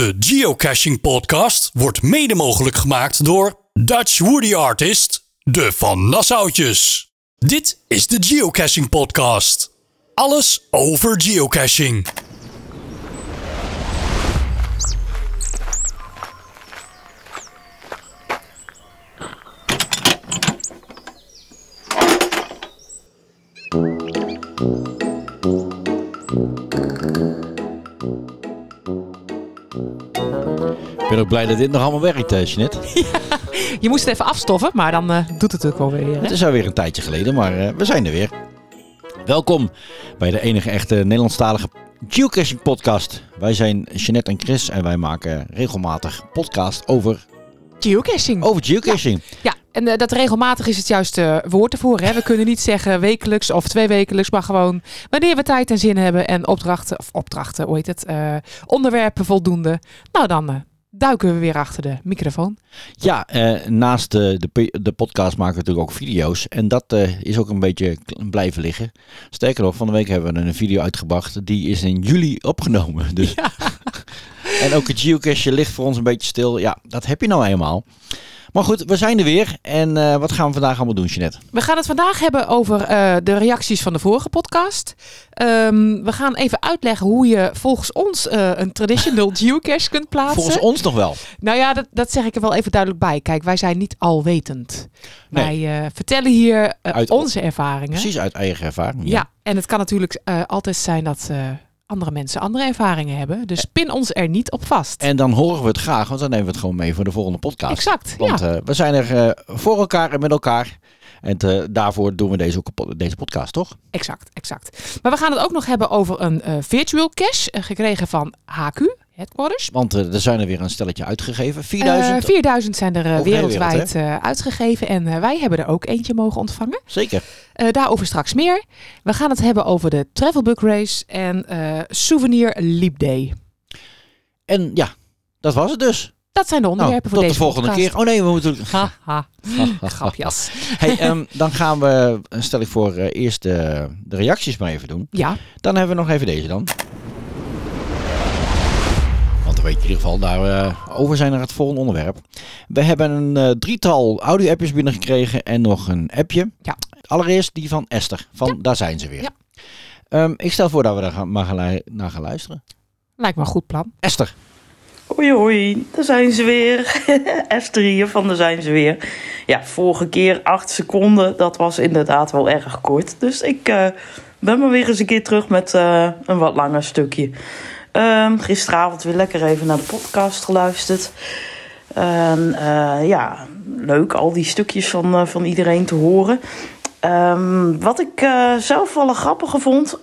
De Geocaching Podcast wordt mede mogelijk gemaakt door Dutch Woody Artist, de Van Nassautjes. Dit is de Geocaching Podcast. Alles over geocaching. Ben ook blij dat dit nog allemaal werkt, eh, Jeanette. Je moest het even afstoffen, maar dan eh, doet het ook wel weer. Hè? Het is alweer een tijdje geleden, maar eh, we zijn er weer. Welkom bij de enige echte Nederlandstalige geocaching podcast. Wij zijn Jeanette en Chris en wij maken regelmatig podcast over, Geocaching. over geocaching. Ja, en dat regelmatig is het juiste woord ervoor. Hè? We kunnen niet zeggen wekelijks of twee wekelijks, maar gewoon wanneer we tijd en zin hebben en opdrachten, of opdrachten, hoe heet het, onderwerpen voldoende. Nou, dan duiken we weer achter de microfoon. Ja, eh, naast de, de, de podcast maken we natuurlijk ook video's. En dat eh, is ook een beetje blijven liggen. Sterker nog, van de week hebben we een video uitgebracht. Die is in juli opgenomen. Dus. en ook het geocache ligt voor ons een beetje stil. Ja, dat heb je nou eenmaal. Maar goed, we zijn er weer. En eh, wat gaan we vandaag allemaal doen, Jeanette? We gaan het vandaag hebben over eh, de reacties van de vorige podcast. Ehm, we gaan even uitleggen hoe je volgens ons eh, een traditional geocache kunt plaatsen. Volgens ons nog wel. Nou ja, dat, dat zeg ik er wel even duidelijk bij. Kijk, wij zijn niet alwetend. Nee. Wij vertellen hier Uit- onze ervaringen. Precies uit eigen ervaring. Ja. en het kan natuurlijk altijd zijn dat andere mensen andere ervaringen hebben. Dus pin ons er niet op vast. En dan horen we het graag, want dan nemen we het gewoon mee voor de volgende podcast. exact, Want ja. eh, we zijn er eh, voor elkaar en met elkaar. En eh, daarvoor doen we deze, deze podcast, toch? exact, exact. Maar we gaan het ook nog hebben over een virtual cache eh, gekregen van HQ, Headquarters. Want eh, er zijn er weer een stelletje uitgegeven. 4000. Eh, 4000 zijn er eh, de wereldwijd eh, uitgegeven en eh, wij hebben er ook eentje mogen ontvangen. Zeker. Eh, daarover straks meer. We gaan het hebben over de Travel Book Race en eh, Souvenir Leap Day. En ja, dat was het dus. Dat zijn de Nou, onderwerpen tot voor de deze volgende podcast. keer. Oh nee, we moeten... Haha, grapjas. Hey, ehm, dan gaan we, eh, stel ik voor, eh, eerst de, de reacties maar even doen. Ja, Dan hebben we nog even deze dan. Weet je in ieder geval, daarover zijn naar het volgende onderwerp. We hebben een eh, drietal audio-appjes binnengekregen en nog een appje. Ja. Allereerst die van Esther, van Daar zijn ze weer. Ja. Ehm, ik stel voor dat we daar gaan, maar gaan naar gaan luisteren. lijkt me een goed plan. Esther, Hoi hoi, daar zijn ze weer. Esther hier van daar zijn ze weer. Ja, vorige keer 8 seconden, dat was inderdaad wel erg kort. Dus ik eh, ben maar weer eens een keer terug met eh, een wat langer stukje. Ehm, gisteravond weer lekker even naar de podcast geluisterd. Eh, ja, leuk al die stukjes van, eh, van iedereen te horen. Ehm, wat ik eh, zelf wel een grappige vond.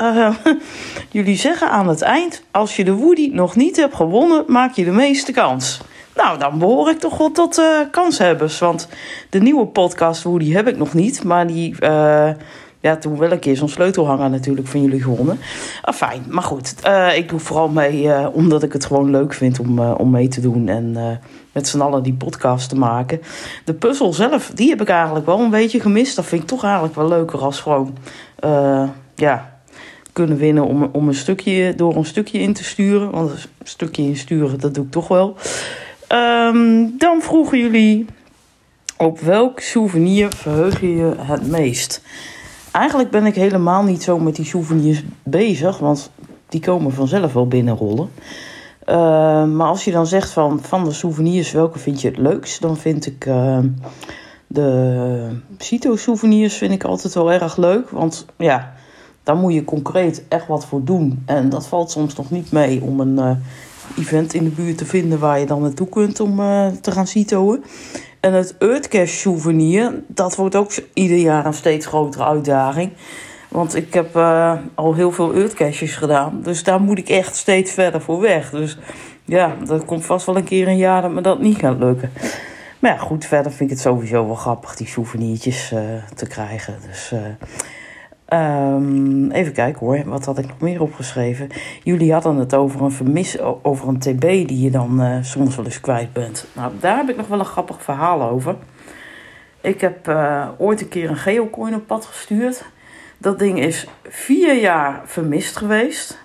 jullie zeggen aan het eind: als je de Woody nog niet hebt gewonnen, maak je de meeste kans. Nou, dan behoor ik toch wel tot kanshebbers. Want de nieuwe podcast Woody heb ik nog niet. Maar die, ja, toen wel een keer zo'n sleutelhanger natuurlijk van jullie gewonnen. Ah, fijn, maar goed. eh, ik doe vooral mee eh, omdat ik het gewoon leuk vind om, eh, om mee te doen. En met z'n allen die podcast te maken. De puzzel zelf, die heb ik eigenlijk wel een beetje gemist. Dat vind ik toch eigenlijk wel leuker als gewoon... ja, kunnen winnen om, om een stukje, door een stukje in te sturen. Want een stukje insturen, dat doe ik toch wel. Ehm, dan vroegen jullie... Op welk souvenir verheug je je het meest? Eigenlijk ben ik helemaal niet zo met die souvenirs bezig. Want die komen vanzelf wel binnenrollen. Eh, maar als je dan zegt van, van de souvenirs, welke vind je het leukst? Dan vind ik eh, de Cito-souvenirs vind ik altijd wel erg leuk. Want ja, daar moet je concreet echt wat voor doen. En dat valt soms nog niet mee om een eh, event in de buurt te vinden waar je dan naartoe kunt om te gaan Citoen. En het Earthcash souvenir, dat wordt ook ieder jaar een steeds grotere uitdaging. Want ik heb eh, al heel veel Earthcaches gedaan. Dus daar moet ik echt steeds verder voor weg. Dus ja, dat komt vast wel een keer een jaar dat me dat niet gaat lukken. Maar ja, goed, verder vind ik het sowieso wel grappig die souvenirtjes eh, te krijgen. Dus eh, ehm, even kijken hoor, wat had ik nog meer opgeschreven? Jullie hadden het over een vermis, over een TB die je dan eh, soms wel eens kwijt bent. Nou, daar heb ik nog wel een grappig verhaal over. Ik heb eh, ooit een keer een geocoin op pad gestuurd. Dat ding is vier jaar vermist geweest.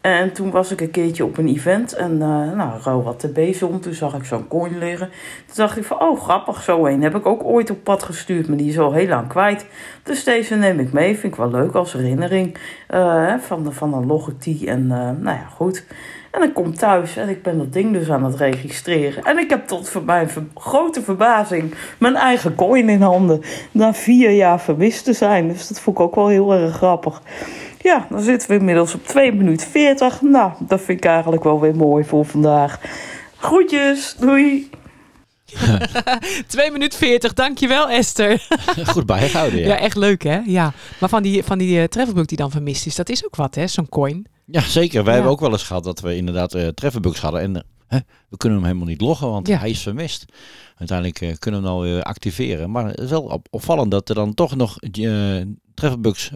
En toen was ik een keertje op een event en uh, nou, Ro had de. Toen zag ik zo'n coin liggen. Toen dacht ik van, oh grappig, zo een heb ik ook ooit op pad gestuurd. Maar die is al heel lang kwijt. Dus deze neem ik mee. Vind ik wel leuk als herinnering uh, van, de, van een. En uh, nou ja, goed. En ik kom thuis en ik ben dat ding dus aan het registreren. En ik heb tot voor mijn grote verbazing mijn eigen coin in handen. Na vier jaar vermist te zijn. Dus dat vond ik ook wel heel erg grappig. Ja, dan zitten we inmiddels op 2 minuten 40. Nou, dat vind ik eigenlijk wel weer mooi voor vandaag. Groetjes, doei! 2 minuten 40, dankjewel Esther. Goed bijgehouden, ja. Ja, echt leuk hè? Ja. Maar van die, van die uh, travelbook die dan vermist is, dat is ook wat hè, zo'n coin. Ja, zeker. Wij ja. hebben ook wel eens gehad dat we inderdaad uh, hadden. En uh, we kunnen hem helemaal niet loggen, want ja. hij is vermist. Uiteindelijk uh, kunnen we hem nou weer activeren. Maar het is wel op opvallend dat er dan toch nog trefferbugs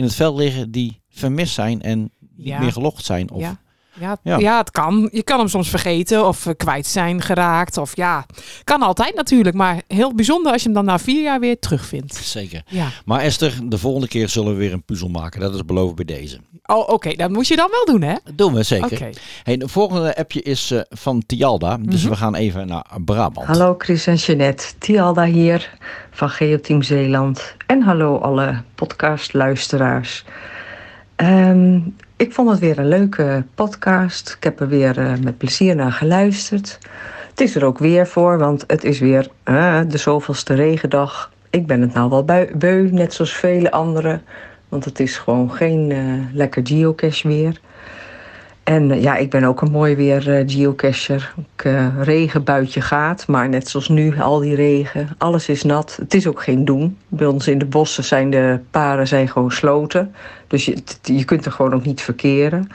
in het veld liggen die vermist zijn en niet ja. meer gelogd zijn. Of, ja. Ja, ja. ja, het kan. Je kan hem soms vergeten of kwijt zijn geraakt. Of ja, kan altijd natuurlijk. Maar heel bijzonder als je hem dan na vier jaar weer terugvindt. Zeker. Ja. Maar Esther, de volgende keer zullen we weer een puzzel maken. Dat is beloofd bij deze. Oh, oké. Okay. Dat moet je dan wel doen, hè? Dat doen we zeker. Okay. Hey, de volgende appje is uh, van Tialda. Dus mm -hmm. we gaan even naar Brabant. Hallo Chris en Jeanette. Tialda hier van Geoteam Zeeland. En hallo alle podcastluisteraars. Um, ik vond het weer een leuke podcast. Ik heb er weer uh, met plezier naar geluisterd. Het is er ook weer voor, want het is weer uh, de zoveelste regendag. Ik ben het nou wel beu, net zoals vele anderen. Want het is gewoon geen uh, lekker geocache weer. En ja, ik ben ook een mooi weer geocacher. Ik, regenbuitje gaat, maar net zoals nu, al die regen. Alles is nat. Het is ook geen doen. Bij ons in de bossen zijn de paren zijn gewoon sloten. Dus je, je kunt er gewoon ook niet verkeren.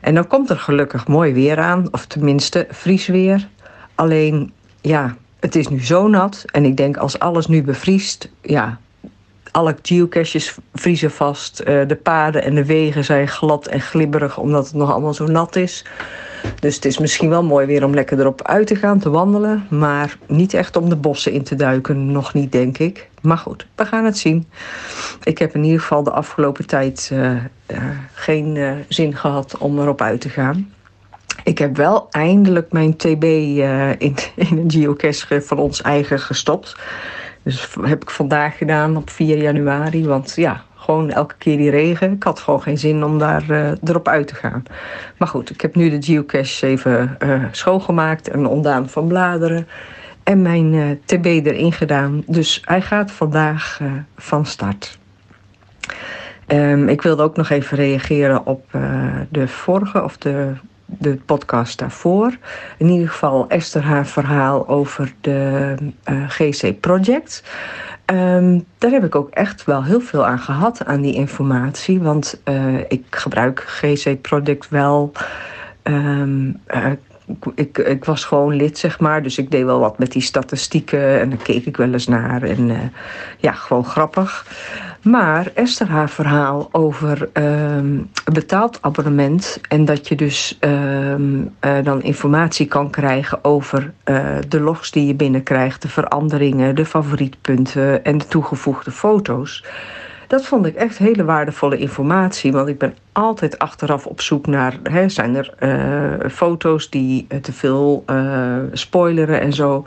En dan komt er gelukkig mooi weer aan, of tenminste vriesweer. Alleen, ja, het is nu zo nat. En ik denk als alles nu bevriest, ja, alle geocaches vriezen vast. de paden en de wegen zijn glad en glibberig omdat het nog allemaal zo nat is. Dus het is misschien wel mooi weer om lekker erop uit te gaan, te wandelen. Maar niet echt om de bossen in te duiken. Nog niet, denk ik. Maar goed, we gaan het zien. Ik heb in ieder geval de afgelopen tijd uh, uh, geen zin gehad om erop uit te gaan. Ik heb wel eindelijk mijn TB in, in een geocache van ons eigen gestopt. Dus heb ik vandaag gedaan op 4 januari. Want ja, gewoon elke keer die regen. Ik had gewoon geen zin om daar uh, erop uit te gaan. Maar goed, ik heb nu de geocache even uh, schoongemaakt en ontdaan van bladeren. En mijn uh, TB erin gedaan. Dus hij gaat vandaag van start. Um, ik wilde ook nog even reageren op de vorige of de de podcast daarvoor. In ieder geval Esther haar verhaal over de uh, GC Project. Um, daar heb ik ook echt wel heel veel aan gehad, aan die informatie. Want uh, ik gebruik GC Project wel. Um, uh, ik, ik, was gewoon lid, zeg maar. Dus ik deed wel wat met die statistieken. En daar keek ik wel eens naar. En ja, gewoon grappig. Maar Esther haar verhaal over een betaald abonnement en dat je dus um, uh, dan informatie kan krijgen over uh, de logs die je binnenkrijgt, de veranderingen, de favorietpunten en de toegevoegde foto's. Dat vond ik echt hele waardevolle informatie, want ik ben altijd achteraf op zoek naar, hè, zijn er uh, foto's die te veel spoileren en zo.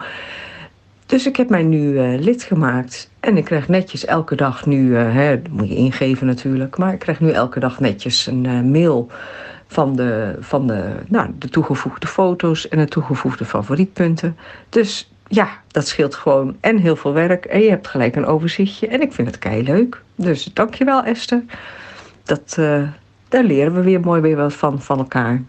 Dus ik heb mij nu uh, lid gemaakt. En ik krijg netjes elke dag nu, uh, hè, dat moet je ingeven natuurlijk. Maar ik krijg nu elke dag netjes een uh, mail van, de, van de, nou, de toegevoegde foto's en de toegevoegde favorietpunten. Dus ja, dat scheelt gewoon en heel veel werk. En je hebt gelijk een overzichtje. En ik vind het kei leuk. Dus dankjewel Esther. Dat, daar leren we weer mooi weer wat van, van elkaar.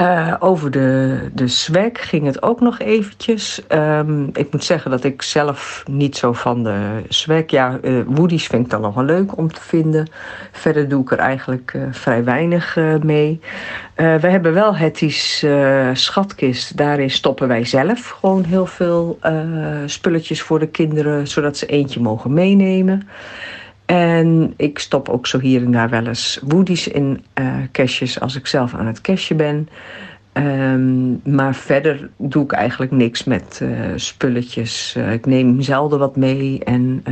Uh, over de, de ging het ook nog eventjes. Um, ik moet zeggen dat ik zelf niet zo van de swag... Ja, uh, Woody's vind ik dan nog wel leuk om te vinden. Verder doe ik er eigenlijk uh, vrij weinig mee. we hebben wel Hetty's schatkist. Daarin stoppen wij zelf gewoon heel veel spulletjes voor de kinderen... zodat ze eentje mogen meenemen. En ik stop ook zo hier en daar wel eens woodies in uh, als ik zelf aan het cachen ben. Um, maar verder doe ik eigenlijk niks met uh, spulletjes. Uh, ik neem zelden wat mee en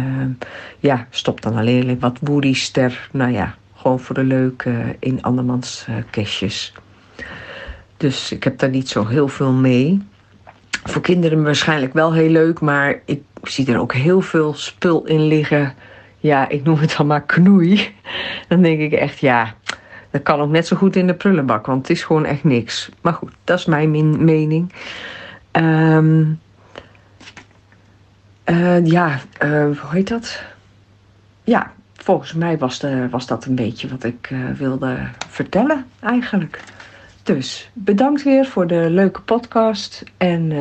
ja, stop dan alleen wat woodies ter, nou ja, gewoon voor de leuk eh, in andermans eh kastjes. Dus ik heb daar niet zo heel veel mee. Voor kinderen waarschijnlijk wel heel leuk, maar ik zie er ook heel veel spul in liggen. Ja, ik noem het dan maar knoei. Dan denk ik echt, ja, dat kan ook net zo goed in de prullenbak, want het is gewoon echt niks. Maar goed, dat is mijn mening. Eh, ja, eh, hoe heet dat? Ja, volgens mij was, was dat een beetje wat ik eh, wilde vertellen eigenlijk. Dus bedankt weer voor de leuke podcast. En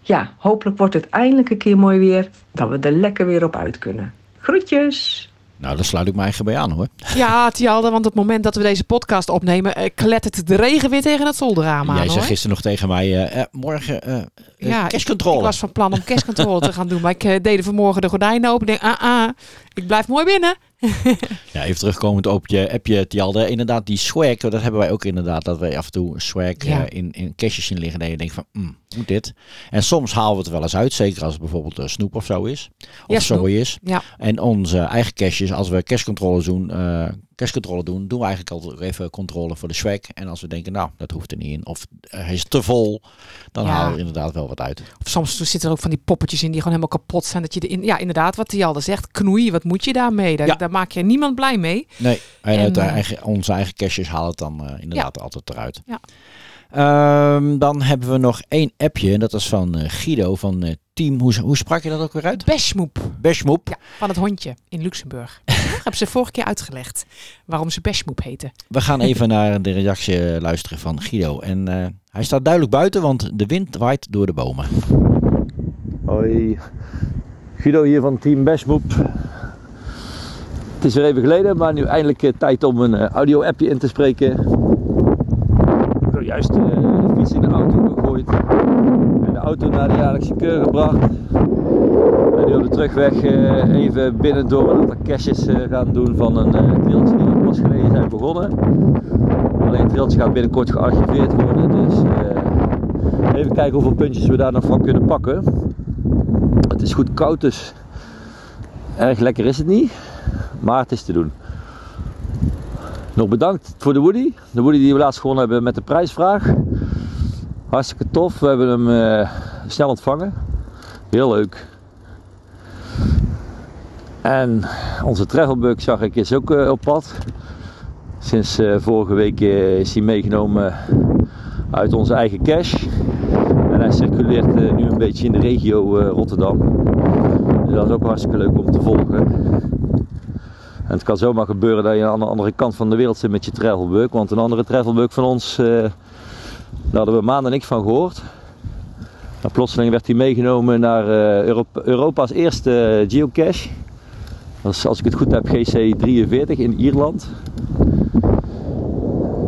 ja, hopelijk wordt het eindelijk een keer mooi weer. Dat we er lekker weer op uit kunnen. Groetjes! Nou, daar sluit ik me eigen bij aan hoor. Ja, Tialde, want op het moment dat we deze podcast opnemen, eh, klettert de regen weer tegen het zolderraam aan. Jij zei hoor. gisteren nog tegen mij, eh, eh, morgen eh Ja, ja, ik- was van plan om cashcontrole te gaan doen, maar ik deed vanmorgen de gordijnen open. Ik denk, ah, ah, ik blijf mooi binnen. Ja, even terugkomend op je appje, Tjalde. Inderdaad, die swag, dat hebben wij ook inderdaad. Dat wij af en toe swag Ja. eh, in, in in liggen. En je denkt van, mm, moet dit? En soms halen we het wel eens uit. Zeker als het bijvoorbeeld eh, snoep of zo is. Of Ja, zooi is. Ja. En onze eigen cashjes, als we cashcontrole doen, cashcontrole doen, doen we eigenlijk altijd even controle voor de swag. En als we denken, nou, dat hoeft er niet in. Of eh, hij is te vol, dan Ja. halen we inderdaad wel wat uit. Of soms zitten er ook van die poppetjes in die gewoon helemaal kapot zijn. Dat je erin, ja, inderdaad, wat Tialde zegt, knoei, wat moet je daarmee? Daar, Ja. daar maak je niemand blij mee. Nee, en, En, het, eh, eigen, onze eigen cashjes halen het dan eh, inderdaad altijd eruit. Ja. Ehm, dan hebben we nog één appje. En dat is van eh, Guido van eh, Team. Hoe, hoe sprak je dat ook weer uit? Beshmoep. Beshmoep. Ja, van het hondje in Luxemburg. Hebben ze vorige keer uitgelegd waarom ze Beshmoep heten. We gaan even naar de reactie eh, luisteren van Guido. En eh, hij staat duidelijk buiten, want de wind waait door de bomen. Hoi, Guido hier van Team Bashmoep. Het is weer even geleden, maar nu eindelijk tijd om een audio-appje in te spreken. Juist eh, de fiets in de auto gegooid en de auto naar de jaarlijkse keur gebracht. En nu op de terugweg eh, even binnen door een aantal caches eh, gaan doen van een trailtje die we pas geleden zijn begonnen. Alleen het trailtje gaat binnenkort gearchiveerd worden, dus even kijken hoeveel puntjes we daar nog van kunnen pakken. Het is goed koud, dus erg lekker is het niet. Maar het is te doen. Nog bedankt voor de Woody. De Woody die we laatst gewonnen hebben met de prijsvraag. Hartstikke tof. We hebben hem eh, snel ontvangen. Heel leuk. En onze travelbug zag ik is ook eh, op pad. Sinds eh, vorige week is hij meegenomen uit onze eigen cache. En hij circuleert nu een beetje in de regio Rotterdam. Dus dat is ook hartstikke leuk om te volgen. En het kan zomaar gebeuren dat je aan de andere kant van de wereld zit met je travelbug. Want een andere travelbug van ons, eh, daar hadden we maanden niks van gehoord. Maar plotseling werd hij meegenomen naar eh, Europa- Europa's eerste eh, geocache. Dat is, als ik het goed heb, GC43 in Ierland.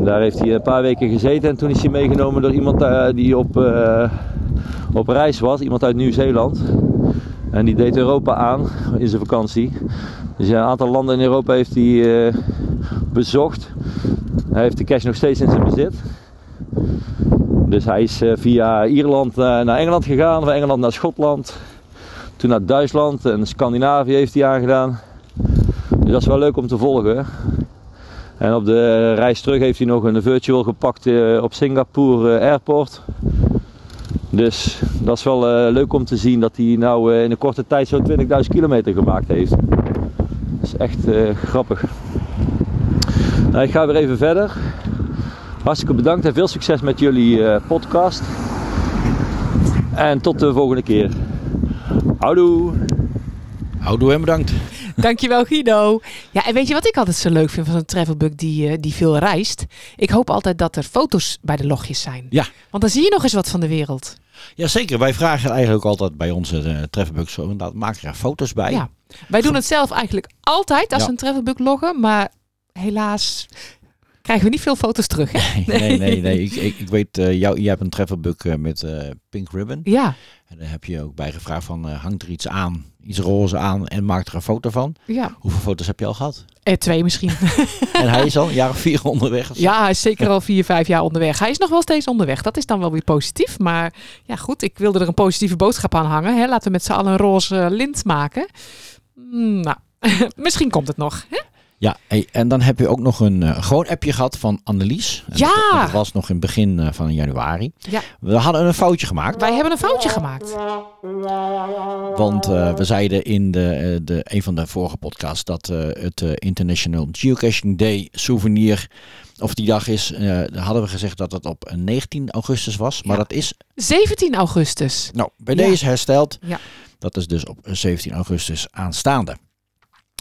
Daar heeft hij een paar weken gezeten en toen is hij meegenomen door iemand die op, op reis was, iemand uit Nieuw-Zeeland. En die deed Europa aan in zijn vakantie. Dus een aantal landen in Europa heeft hij eh, bezocht. Hij heeft de cash nog steeds in zijn bezit. Dus hij is eh, via Ierland eh, naar Engeland gegaan, van Engeland naar Schotland. Toen naar Duitsland en Scandinavië heeft hij aangedaan. Dus dat is wel leuk om te volgen. En op de reis terug heeft hij nog een virtual gepakt op Singapore Airport. Dus dat is wel eh, leuk om te zien dat hij nou eh, in een korte tijd zo'n 20.000 kilometer gemaakt heeft. Dat is echt eh, grappig. Nou, ik ga weer even verder. Hartstikke bedankt en veel succes met jullie podcast. En tot de volgende keer. Houdoe! Houdoe en bedankt. Dankjewel Guido. Ja, en weet je wat ik altijd zo leuk vind van zo'n travelbug die, eh, die veel reist? Ik hoop altijd dat er foto's bij de logjes zijn. Ja. Want dan zie je nog eens wat van de wereld. Jazeker, wij vragen eigenlijk ook altijd bij onze uh, travelbugs zo inderdaad, maak er foto's bij. Ja. Wij doen het zelf eigenlijk altijd als Ja. we een travelbug loggen, maar helaas krijgen we niet veel foto's terug. Hè? Nee, nee, nee. Ik, ik, ik weet, uh, jou, jij hebt een travelbug uh, met uh, Pink Ribbon. Ja. En daar heb je ook bij gevraagd van, hangt er iets aan, iets roze aan en maak er een foto van. Ja. Hoeveel foto's heb je al gehad? Eh, twee misschien. en hij is al een jaar of vier onderweg? Ja, hij is zeker al vier, vijf jaar onderweg. Hij is nog wel steeds onderweg. Dat is dan wel weer positief. Maar ja, goed, ik wilde er een positieve boodschap aan hangen. Hè? Laten we met z'n allen een roze lint maken. Mm, nou, misschien komt het nog. Hè? Ja, en dan heb je ook nog een uh, gewoon appje gehad van Annelies. En Ja! Dat, dat was nog in het begin uh, van januari. Ja. We hadden een foutje gemaakt. Wij hebben een foutje gemaakt. Want uh, we zeiden in de, de, een van de vorige podcasts dat het International Geocaching Day souvenir... Of die dag is, hadden we gezegd dat het op 19 augustus was. Maar Ja. dat is 17 augustus. Nou, bij Ja. deze hersteld. Ja. Dat is dus op 17 augustus aanstaande.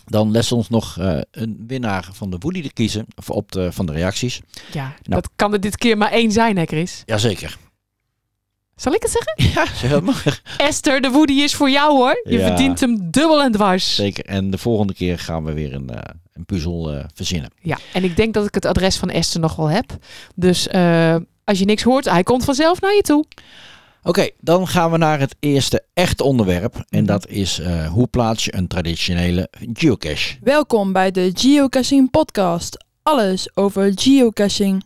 Dan les ons nog eh, een winnaar van de Woody te kiezen. Of op de, van de reacties. Ja, Nou. dat kan er dit keer maar één zijn, hè Chris? Jazeker. Zal ik het zeggen? Ja, maar. Esther, de Woody is voor jou hoor. Je Ja. verdient hem dubbel en dwars. Zeker. En de volgende keer gaan we weer een, eh, een puzzel eh, verzinnen. Ja, en ik denk dat ik het adres van Esther nog wel heb. Dus als je niks hoort, hij komt vanzelf naar je toe. Oké, dan gaan we naar het eerste echte onderwerp. En Mhm. dat is eh, hoe plaats je een traditionele geocache. Welkom bij de Geocaching Podcast. Alles over geocaching.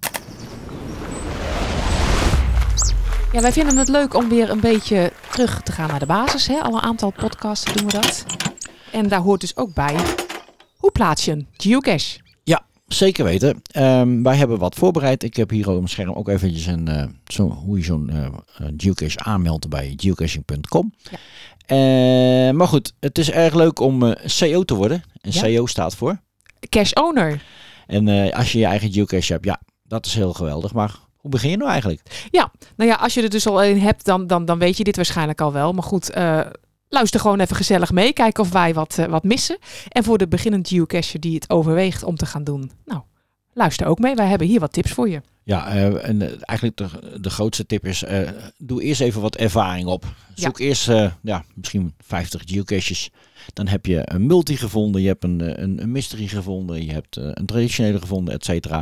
Ja, wij vinden het leuk om weer een beetje terug te gaan naar de basis. Hè? Al een aantal podcasts doen we dat. En daar hoort dus ook bij, hoe plaats je een geocache? Zeker weten. Ehm, wij hebben wat voorbereid. Ik heb hier op mijn scherm ook eventjes een, eh, zo, hoe je zo'n eh, geocache aanmeldt bij geocaching.com. Ja. Eh, maar goed, het is erg leuk om CO te worden. En Ja. CO staat voor. Cache owner. En als je je eigen geocache hebt, ja, dat is heel geweldig. Maar hoe begin je nou eigenlijk? Nou ja, als je er dus al een hebt, dan, dan, dan weet je dit waarschijnlijk al wel. Maar goed, luister gewoon even gezellig mee. Kijken of wij wat, eh, wat missen. En voor de beginnend geocacher die het overweegt om te gaan doen. Nou, luister ook mee. Wij hebben hier wat tips voor je. Ja, eh, en eh, eigenlijk de, de grootste tip is, doe eerst even wat ervaring op. Zoek eerst, ja, misschien 50 geocaches. Dan heb je een multi gevonden, je hebt een, eh, een, een mystery gevonden, je hebt eh, een traditionele gevonden, et cetera.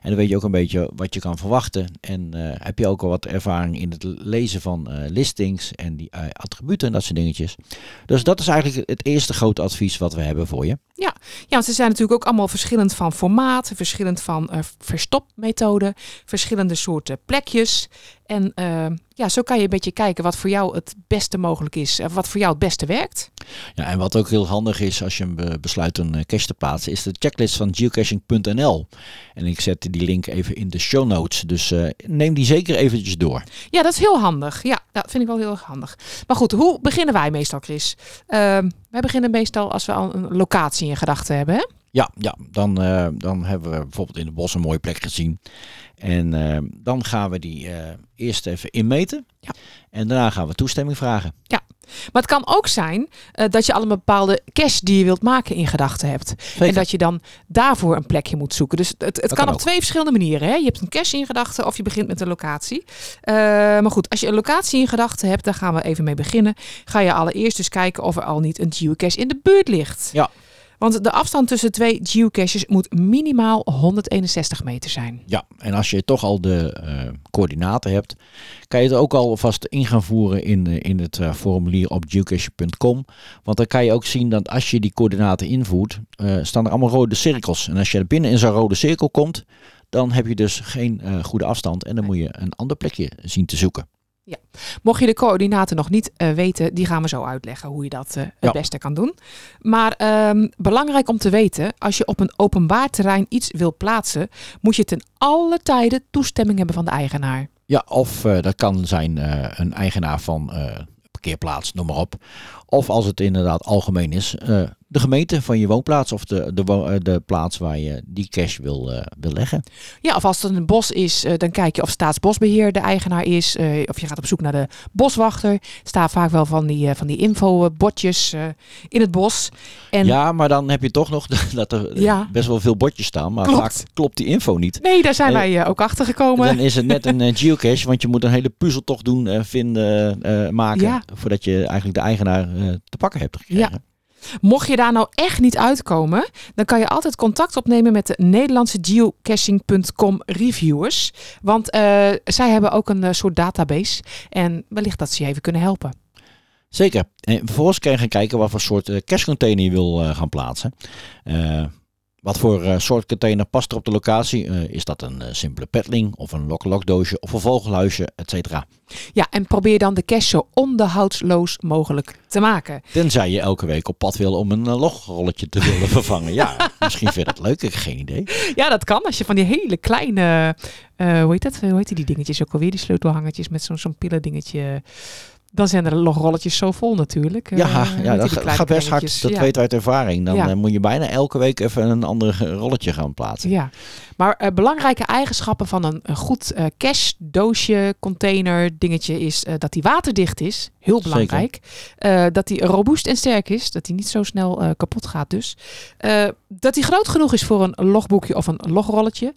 En dan weet je ook een beetje wat je kan verwachten. En eh, heb je ook al wat ervaring in het lezen van listings en die attributen en dat soort dingetjes. Dus dat is eigenlijk het eerste grote advies wat we hebben voor je. Ja, want ze zijn natuurlijk ook allemaal verschillend van formaat, verschillend van verstopmethoden, verschillende soorten plekjes. En eh, ja, zo kan je een beetje kijken wat voor jou het beste mogelijk is, en wat voor jou het beste werkt. Ja, en wat ook heel handig is als je be- besluit een eh, cache te plaatsen, is de checklist van geocaching.nl. En ik zet die link even in de show notes. Dus eh, neem die zeker eventjes door. Ja, dat is heel handig. Ja, dat vind ik wel heel erg handig. Maar goed, hoe beginnen wij meestal, Chris? Ehm, wij beginnen meestal als we al een locatie in gedachten hebben. Hè? Ja, ja dan, eh, dan hebben we bijvoorbeeld in het bos een mooie plek gezien. En eh, dan gaan we die eh, eerst even inmeten. Ja. En daarna gaan we toestemming vragen. Maar het kan ook zijn dat je al een bepaalde cache die je wilt maken in gedachten hebt. Zeker. En dat je dan daarvoor een plekje moet zoeken. Dus het, het kan, kan op twee verschillende manieren. Hè? Je hebt een cache in gedachten of je begint met een locatie. Maar goed, als je een locatie in gedachten hebt, daar gaan we even mee beginnen. Ga je allereerst dus kijken of er al niet een geocache in de buurt ligt. Ja. Want de afstand tussen twee geocaches moet minimaal 161 meter zijn. Ja, en als je toch al de eh, coördinaten hebt, kan je het ook al vast in gaan voeren in, eh, in het eh, formulier op geocache.com. Want dan kan je ook zien dat als je die coördinaten invoert, staan er allemaal rode cirkels. En als je binnen in zo'n rode cirkel komt, dan heb je dus geen goede afstand en dan moet je een ander plekje zien te zoeken. Mocht je de coördinaten nog niet eh, weten, die gaan we zo uitleggen hoe je dat eh, het Ja. beste kan doen. Maar ehm, belangrijk om te weten, als je op een openbaar terrein iets wil plaatsen, moet je ten alle tijde toestemming hebben van de eigenaar. Ja, of eh, dat kan zijn een eigenaar van parkeerplaats, noem maar op. Of als het inderdaad algemeen is, de gemeente van je woonplaats of de, de, eh, de plaats waar je die cash wil, eh, wil leggen. Ja, of als het een bos is, eh, dan kijk je of Staatsbosbeheer de eigenaar is. of je gaat op zoek naar de boswachter. Er staan vaak wel van die, van die infobordjes eh in het bos. En Ja, maar dan heb je toch nog dat er Ja. best wel veel bordjes staan, maar Klopt. vaak klopt die info niet. nee, daar zijn wij ook achter gekomen. Dan is het net een geocache, want je moet een hele puzzeltocht doen, vinden, maken, Ja. voordat je eigenlijk de eigenaar te pakken hebt gekregen. Mocht je daar nou echt niet uitkomen, dan kan je altijd contact opnemen met de Nederlandse geocaching.com reviewers. Want eh, zij hebben ook een eh, soort database. En wellicht dat ze je even kunnen helpen. Zeker. En vervolgens kan je gaan kijken wat voor soort eh, cachecontainer je wil gaan plaatsen. Wat voor eh, soort container past er op de locatie? Eh, is dat een eh, simpele petling of een lok-lok doosje of een vogelhuisje, et cetera? Ja, en probeer dan de cache zo onderhoudsloos mogelijk te maken. Tenzij je elke week op pad wil om een logrolletje te willen vervangen. Ja, misschien vind je dat leuk, ik heb geen idee. Ja, dat kan als je van die hele kleine, hoe heet dat? Hoe heet die dingetjes ook alweer? Die sleutelhangertjes met zo'n zo'n pillendingetje. Dan zijn er logrolletjes zo vol natuurlijk. Eh, Ja, heet ja dat gaat best hard. Dat Ja. weet uit ervaring. Dan Ja. eh, moet je bijna elke week even een ander eh, rolletje gaan plaatsen. Ja, maar eh, belangrijke eigenschappen van een, een goed eh cache, doosje, container, dingetje is eh, dat die waterdicht is. Heel belangrijk. Eh, dat die robuust en sterk is. Dat die niet zo snel eh, kapot gaat dus. Eh, dat die groot genoeg is voor een logboekje of een logrolletje.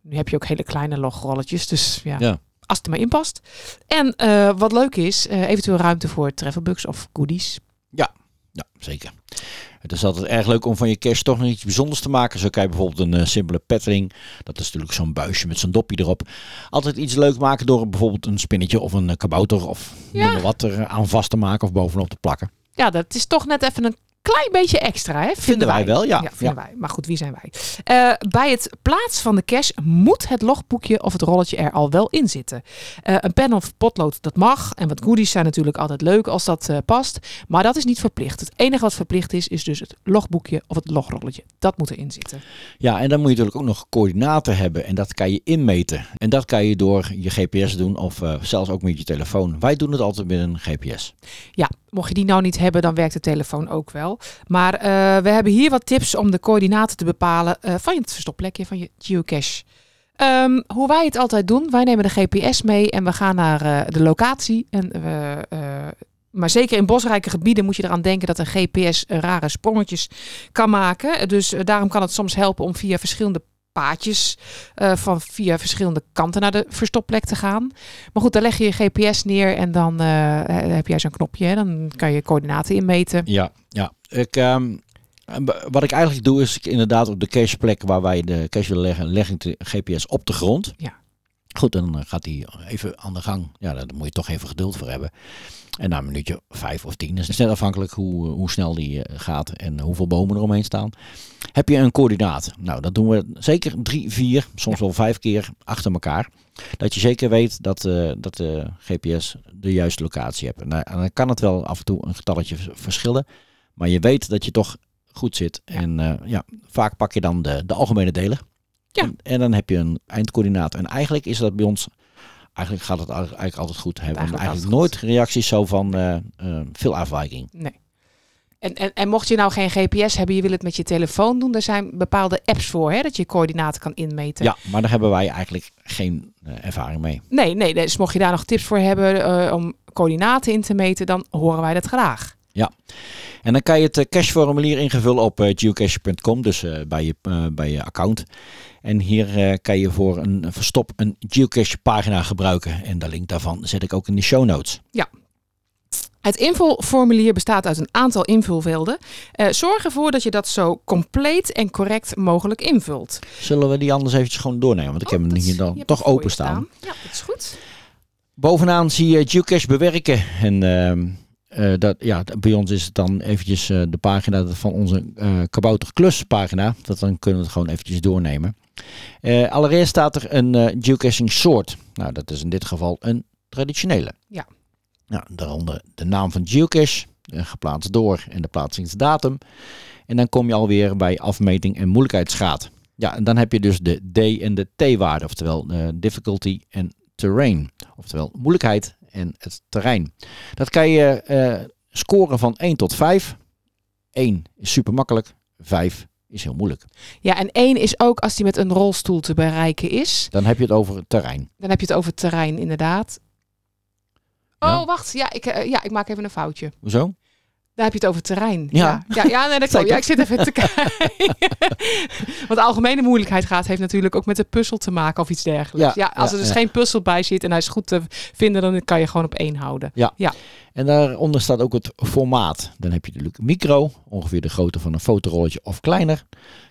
Nu heb je ook hele kleine logrolletjes, dus ja, Ja. Als het er maar in past. En eh, wat leuk is, eh, eventueel ruimte voor travelbugs of goodies. Ja, zeker. Het is altijd erg leuk om van je cache toch nog iets bijzonders te maken. Zo kan je bijvoorbeeld een eh, simpele petring. Dat is natuurlijk zo'n buisje met zo'n dopje erop. Altijd iets leuk maken door bijvoorbeeld een spinnetje of een kabouter of Ja. wat er aan vast te maken of bovenop te plakken. Ja, dat is toch net even een klein beetje extra, hè? Vinden, wij wel, ja. vinden wij. Maar goed, wie zijn wij? Eh, bij het plaatsen van de cache moet het logboekje of het rolletje er al wel in zitten. Eh, een pen of potlood, dat mag. En wat goodies zijn natuurlijk altijd leuk als dat eh, past. Maar dat is niet verplicht. Het enige wat verplicht is, is dus het logboekje of het logrolletje. Dat moet erin zitten. Ja, en dan moet je natuurlijk ook nog coördinaten hebben. En dat kan je inmeten. En dat kan je door je GPS doen of zelfs ook met je telefoon. Wij doen het altijd met een GPS. Ja, mocht je die nou niet hebben, dan werkt de telefoon ook wel. Maar eh, we hebben hier wat tips om de coördinaten te bepalen eh, van het verstopplekje, van je geocache. Ehm, hoe wij het altijd doen, wij nemen de GPS mee en we gaan naar eh, de locatie. En we, maar zeker in bosrijke gebieden moet je eraan denken dat een GPS rare sprongetjes kan maken. Dus daarom kan het soms helpen om via verschillende paadjes eh, van via verschillende kanten naar de verstopplek te gaan. Maar goed, dan leg je je GPS neer en dan heb jij zo'n knopje. Hè? Dan kan je coördinaten inmeten. Ja, ja. Ik, ehm, wat ik eigenlijk doe is ik inderdaad op de cacheplek waar wij de cache willen leggen, leg ik de GPS op de grond. Ja. Goed, en dan eh, gaat hij even aan de gang. Ja, daar moet je toch even geduld voor hebben. En na een minuutje vijf of tien, is het net afhankelijk hoe, hoe snel die eh, gaat en hoeveel bomen er omheen staan. Heb je een coördinaat? Nou, dat doen we zeker drie, vier, soms wel vijf keer achter elkaar. Dat je zeker weet dat, eh, dat de GPS de juiste locatie hebt. En, dan- kan het wel af en toe een getalletje vers- verschillen. Maar je weet dat je toch goed zit. En eh, ja, vaak pak je dan de, de algemene deler. Ja. En, en dan heb je een eindcoördinaat. En eigenlijk is dat bij ons, eigenlijk gaat het eigenlijk altijd goed. We hebben Eigenlijk eigenlijk nooit reacties zo van eh, eh, veel afwijking. Nee. En, en, en mocht je nou geen GPS hebben, je wil het met je telefoon doen, er zijn bepaalde apps voor, hè, dat je coördinaten kan inmeten. Ja, maar daar hebben wij eigenlijk geen ervaring mee. Nee, nee, dus mocht je daar nog tips voor hebben om coördinaten in te meten, dan horen wij dat graag. En dan kan je het eh, cacheformulier invullen op eh, geocache.com, dus eh, bij, je, bij je account. En hier kan je voor een verstop een geocache pagina gebruiken. En de link daarvan zet ik ook in de show notes. Het invulformulier bestaat uit een aantal invulvelden. Zorg ervoor dat je dat zo compleet en correct mogelijk invult. Zullen we die anders eventjes gewoon doornemen? Want ik heb Oh, hem dat- hier dan toch openstaan. Ja, dat is goed. Bovenaan zie je geocache bewerken. En ehm, eh, dat, ja, bij ons is het dan eventjes eh, de pagina van onze eh Kabouter Klus pagina. Dat dan kunnen we het gewoon eventjes doornemen. Eh, allereerst staat er een eh, geocaching soort. Nou, dat is in dit geval een traditionele. Ja. Nou, daaronder de naam van geocache, eh, geplaatst door en de plaatsingsdatum. En dan kom je alweer bij afmeting en moeilijkheidsgraad. Ja, en dan heb je dus de D en de T-waarde, oftewel eh, difficulty en terrain. Oftewel moeilijkheid en het terrein. Dat kan je eh, scoren van 1 tot 5. 1 is super makkelijk, 5 is heel moeilijk. Ja, en één is ook als die met een rolstoel te bereiken is. Dan heb je het over het terrein. Dan heb je het over het terrein, inderdaad. Ja. Oh, wacht. Ja ik, eh, ja, ik maak even een foutje. Hoezo? Daar heb je het over terrein. Ja. ja, ja, ja, nee, dat klopt. Ja, ik zit even te kijken. Want de algemene moeilijkheid gaat heeft natuurlijk ook met de puzzel te maken of iets dergelijks. Ja, Ja, als ja, er dus ja. geen puzzel bij zit en hij is goed te vinden, dan kan je gewoon op één houden. En daaronder staat ook het formaat. Dan heb je natuurlijk micro, ongeveer de grootte van een fotorolletje of kleiner.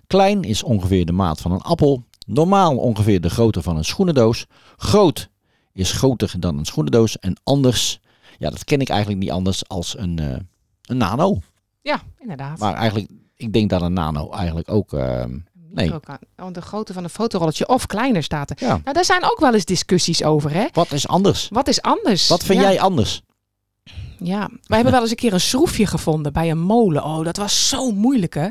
Klein is ongeveer de maat van een appel. Normaal ongeveer de grootte van een schoenendoos. Groot is groter dan een schoenendoos. En anders, ja, dat ken ik eigenlijk niet anders als een, eh, een nano. Ja, inderdaad. Maar eigenlijk ik denk dat een nano eigenlijk ook... eh, nee, kan- Oh, de grootte van een fotorolletje of kleiner staat er. ja. Nou, daar zijn ook wel eens discussies over, hè? Wat is anders? Wat is anders? Wat vind Ja. jij anders? Ja, wij hebben wel eens een keer een schroefje gevonden bij een molen. Oh, dat was zo moeilijk, hè?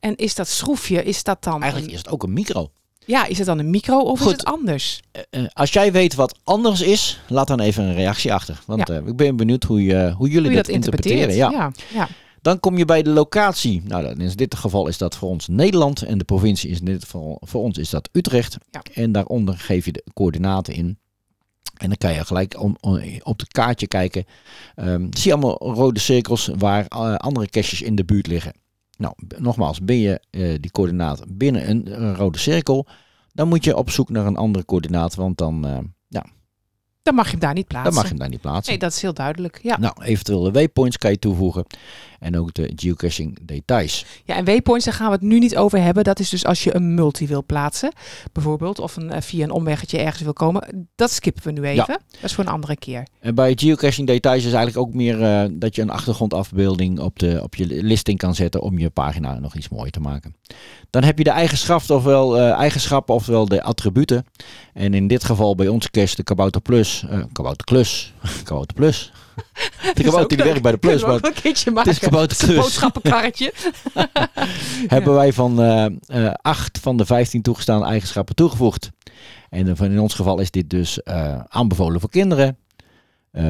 En is dat schroefje, is dat dan... Eigenlijk een- is het ook een micro. Ja, is het dan een micro of Goed. is het anders? Eh, eh, als jij weet wat anders is, laat dan even een reactie achter. Want eh, ik ben benieuwd hoe, je, hoe jullie Hoe dat, dat interpreteren. Ja. Ja, ja. Dan kom je bij de locatie. Nou, in dit geval is dat voor ons Nederland. En de provincie is in dit geval voor ons is dat Utrecht. Ja. En daaronder geef je de coördinaten in. En dan kan je gelijk om, om- op het kaartje kijken. Ehm, zie je allemaal rode cirkels waar andere caches in de buurt liggen. Nou, nogmaals, ben je eh, die coördinaat binnen een, een rode cirkel, dan moet je op zoek naar een andere coördinaat, want dan, eh, Dan mag je hem daar niet plaatsen. dan mag je hem daar niet plaatsen. Nee, dat is heel duidelijk. Ja. Nou, eventueel de waypoints kan je toevoegen en ook de geocaching details. ja, en waypoints, daar gaan we het nu niet over hebben. Dat is dus als je een multi wil plaatsen, bijvoorbeeld. Of een, eh, via een omweggetje ergens wil komen. Dat skippen we nu even. Dat is voor een andere keer. En bij geocaching details is eigenlijk ook meer eh, dat je een achtergrondafbeelding op, de, op je listing kan zetten om je pagina nog iets mooier te maken. Dan heb je de eigenschappen, ofwel, eh, eigenschappen, oftewel de attributen. En in dit geval bij onze cache de Kabouter Plus, eh Kabouter Klus, Kabouter Plus. De kabouter die werkt bij de Plus, maar een keertje het maken. is Kabouter Klus. boodschappenkarretje. hebben wij van eh, acht van de 15 toegestaande eigenschappen toegevoegd. En van in ons geval is dit dus eh, aanbevolen voor kinderen,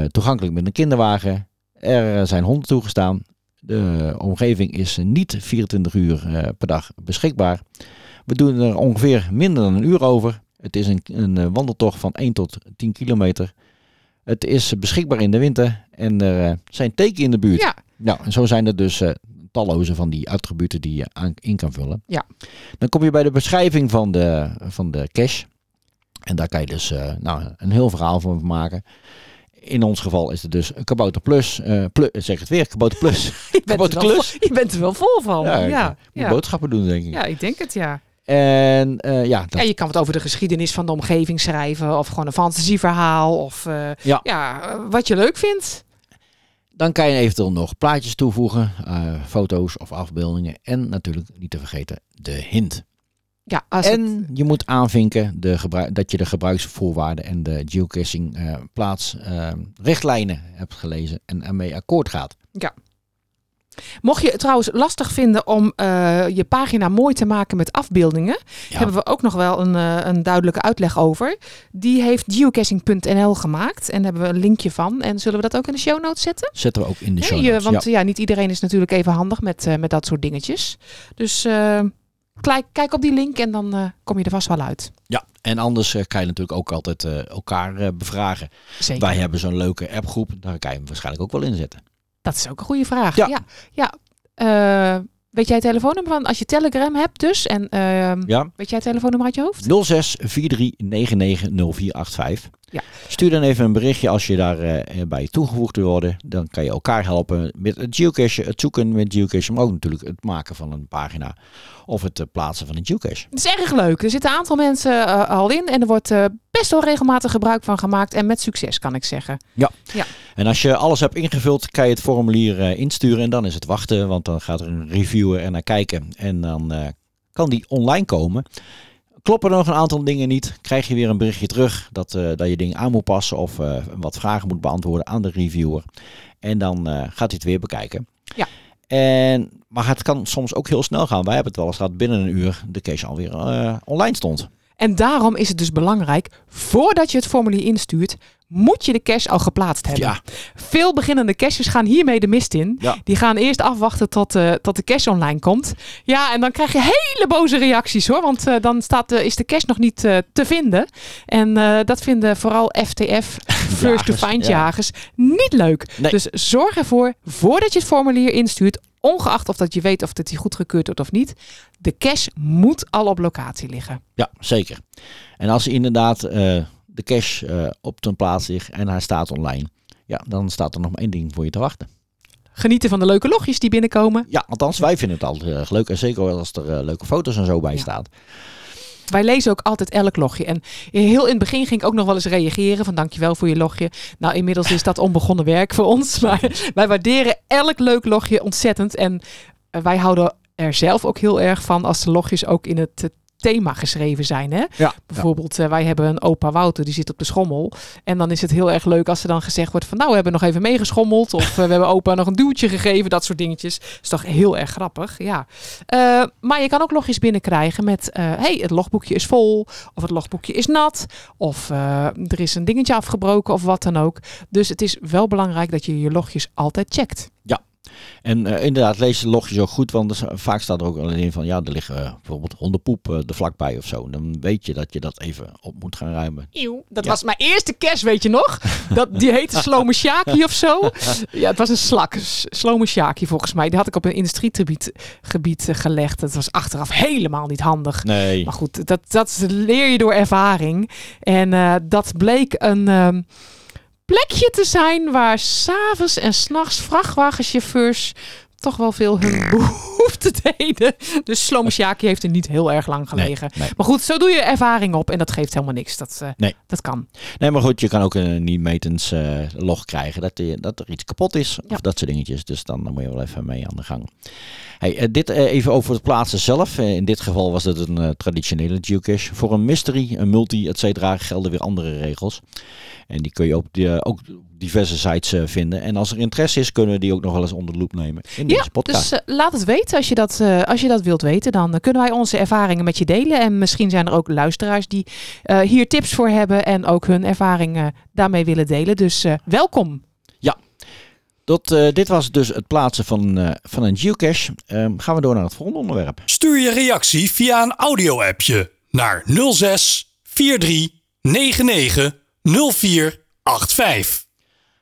toegankelijk met een kinderwagen. Er zijn honden toegestaan. De omgeving is niet 24 uur per dag beschikbaar. We doen er ongeveer minder dan een uur over. Het is een, een wandeltocht van 1 tot 10 kilometer. Het is beschikbaar in de winter en er eh, zijn teken in de buurt. Ja, Nou, en zo zijn er dus eh, talloze van die attributen die je aan, in kan vullen. Ja. Dan kom je bij de beschrijving van de, van de cache. En daar kan je dus eh, nou, een heel verhaal van maken. In ons geval is het dus een Kabouter Plus. eh plu- zeg het weer, Kabouter Plus. je bent, Kabouter er wel, vol- je bent er wel vol van. Ja, Ja, ik ja, moet boodschappen doen, denk ik. Ja, ik denk het, ja. En eh, ja, dat, Ja, je kan wat over de geschiedenis van de omgeving schrijven. Of gewoon een fantasieverhaal. Of eh, Ja. ja, wat je leuk vindt. dan kan je eventueel nog plaatjes toevoegen, eh, foto's of afbeeldingen. En natuurlijk niet te vergeten de hint. Ja, als het- En je moet aanvinken de dat je de gebruiksvoorwaarden en de geocaching plaats eh, richtlijnen hebt gelezen en ermee akkoord gaat. Mocht je het trouwens lastig vinden om eh, je pagina mooi te maken met afbeeldingen, Ja. hebben we ook nog wel een, eh, een duidelijke uitleg over. Die heeft geocaching.nl gemaakt en daar hebben we een linkje van. En zullen we dat ook in de show notes zetten? Zetten we ook in de show notes. want ja. ja. niet iedereen is natuurlijk even handig met, eh, met dat soort dingetjes. Dus kijk, kijk op die link en dan kom je er vast wel uit. ja, en anders kan je natuurlijk ook altijd elkaar bevragen. Zeker. Wij hebben zo'n leuke appgroep, daar kan je hem waarschijnlijk ook wel in zetten. Dat is ook een goede vraag. Ja. Ja. ja. Eh, weet jij het telefoonnummer van als je Telegram hebt dus? En ehm, Ja, weet jij het telefoonnummer uit je hoofd? 06 43 0485. Ja. Stuur dan even een berichtje als je daarbij bij toegevoegd wil worden. Dan kan je elkaar helpen met het geocachen, het zoeken met geocache, maar ook natuurlijk het maken van een pagina of het eh, plaatsen van een geocache. Het is erg leuk. Er zitten een aantal mensen eh, al in en er wordt eh, best wel regelmatig gebruik van gemaakt. En met succes kan ik zeggen. En als je alles hebt ingevuld, kan je het formulier eh, insturen en dan is het wachten, want dan gaat er een reviewer er naar kijken en dan eh, kan die online komen. Kloppen er nog een aantal dingen niet, krijg je weer een berichtje terug dat, eh, dat je dingen aan moet passen of eh, wat vragen moet beantwoorden aan de reviewer. En dan eh, gaat hij het weer bekijken. Ja. En, maar het kan soms ook heel snel gaan. Wij hebben het wel eens gehad binnen een uur de cache alweer online stond. En daarom is het dus belangrijk, voordat je het formulier instuurt, moet je de cache al geplaatst hebben. Ja, Veel beginnende cachers gaan hiermee de mist in. Ja. Die gaan eerst afwachten tot, eh, tot de cache online komt. Ja, en dan krijg je hele boze reacties hoor. Want eh, dan staat, de- is de cache nog niet te vinden. En dat vinden vooral FTF, First to Jagers, Find ja. jagers, niet leuk. Nee. Dus zorg ervoor, voordat je het formulier instuurt, ongeacht of dat je weet of dat die goedgekeurd wordt of niet, de cache moet al op locatie liggen. Ja, zeker. En als inderdaad eh, de cache eh, op een plaats ligt en hij staat online, ja, dan staat er nog maar één ding voor je te wachten. Genieten van de leuke logjes die binnenkomen. Ja, althans, wij vinden het altijd erg leuk. En zeker als er eh, leuke foto's en zo bij Ja. staat. Wij lezen ook altijd elk logje. En heel in het begin ging ik ook nog wel eens reageren van dankjewel voor je logje. Nou, inmiddels is dat onbegonnen werk voor ons. Maar wij waarderen elk leuk logje ontzettend. En eh, wij houden er zelf ook heel erg van als de logjes ook in het eh, thema geschreven zijn. Hè? Ja, Bijvoorbeeld, eh, wij hebben een opa Wouter, die zit op de schommel. En dan is het heel erg leuk als er dan gezegd wordt van... nou, we hebben nog even meegeschommeld. Of eh, we hebben opa nog een duwtje gegeven. Dat soort dingetjes. Dat is toch heel erg grappig, ja. Eh, maar je kan ook logjes binnenkrijgen met... eh, hey, het logboekje is vol. Of het logboekje is nat. Of er is een dingetje afgebroken of wat dan ook. Dus het is wel belangrijk dat je je logjes altijd checkt. En eh, inderdaad, lees de logjes ook goed, want er vaak staat er ook alleen in van, ja, er liggen eh, bijvoorbeeld hondenpoep eh, er vlakbij of zo. Dan weet je dat je dat even op moet gaan ruimen. Eeuw, dat Ja. was mijn eerste kerst, weet je nog? Dat, die heette Slome Shaki of zo. Ja, het was een slak. Slome Shaki volgens mij. Die had ik op een industriegebied gebied, gelegd. Dat was achteraf helemaal niet handig. Nee. Maar goed, dat, dat leer je door ervaring. En dat bleek een ehm, plekje te zijn waar s'avonds en s'nachts vrachtwagenchauffeurs toch wel veel hun behoefte deden. Dus Slome Shaki heeft er niet heel erg lang gelegen. nee. Maar goed, zo doe je ervaring op en dat geeft helemaal niks. Dat, eh, Nee. dat kan. Nee, maar goed, je kan ook een niet metens eh, log krijgen dat, je, dat er iets kapot is. Ja. Of dat soort dingetjes. Dus dan, dan moet je wel even mee aan de gang. Hey, eh, dit eh, even over het plaatsen zelf. Eh, in dit geval was het een eh, traditionele geocache. Voor een mystery, een multi, et cetera, gelden weer andere regels. En die kun je op eh, ook op diverse sites eh, vinden. En als er interesse is, kunnen we die ook nog wel eens onder de loep nemen in Ja, deze podcast. dus eh, laat het weten als je, dat, eh, als je dat wilt weten. Dan eh, kunnen wij onze ervaringen met je delen. En misschien zijn er ook luisteraars die eh, hier tips voor hebben. En ook hun ervaringen daarmee willen delen. Dus eh, welkom. Dat, eh, dit was dus het plaatsen van, eh, van een geocache. Ehm, gaan we door naar het volgende onderwerp. Stuur je reactie via een audio-appje naar 06 43 99 04 85.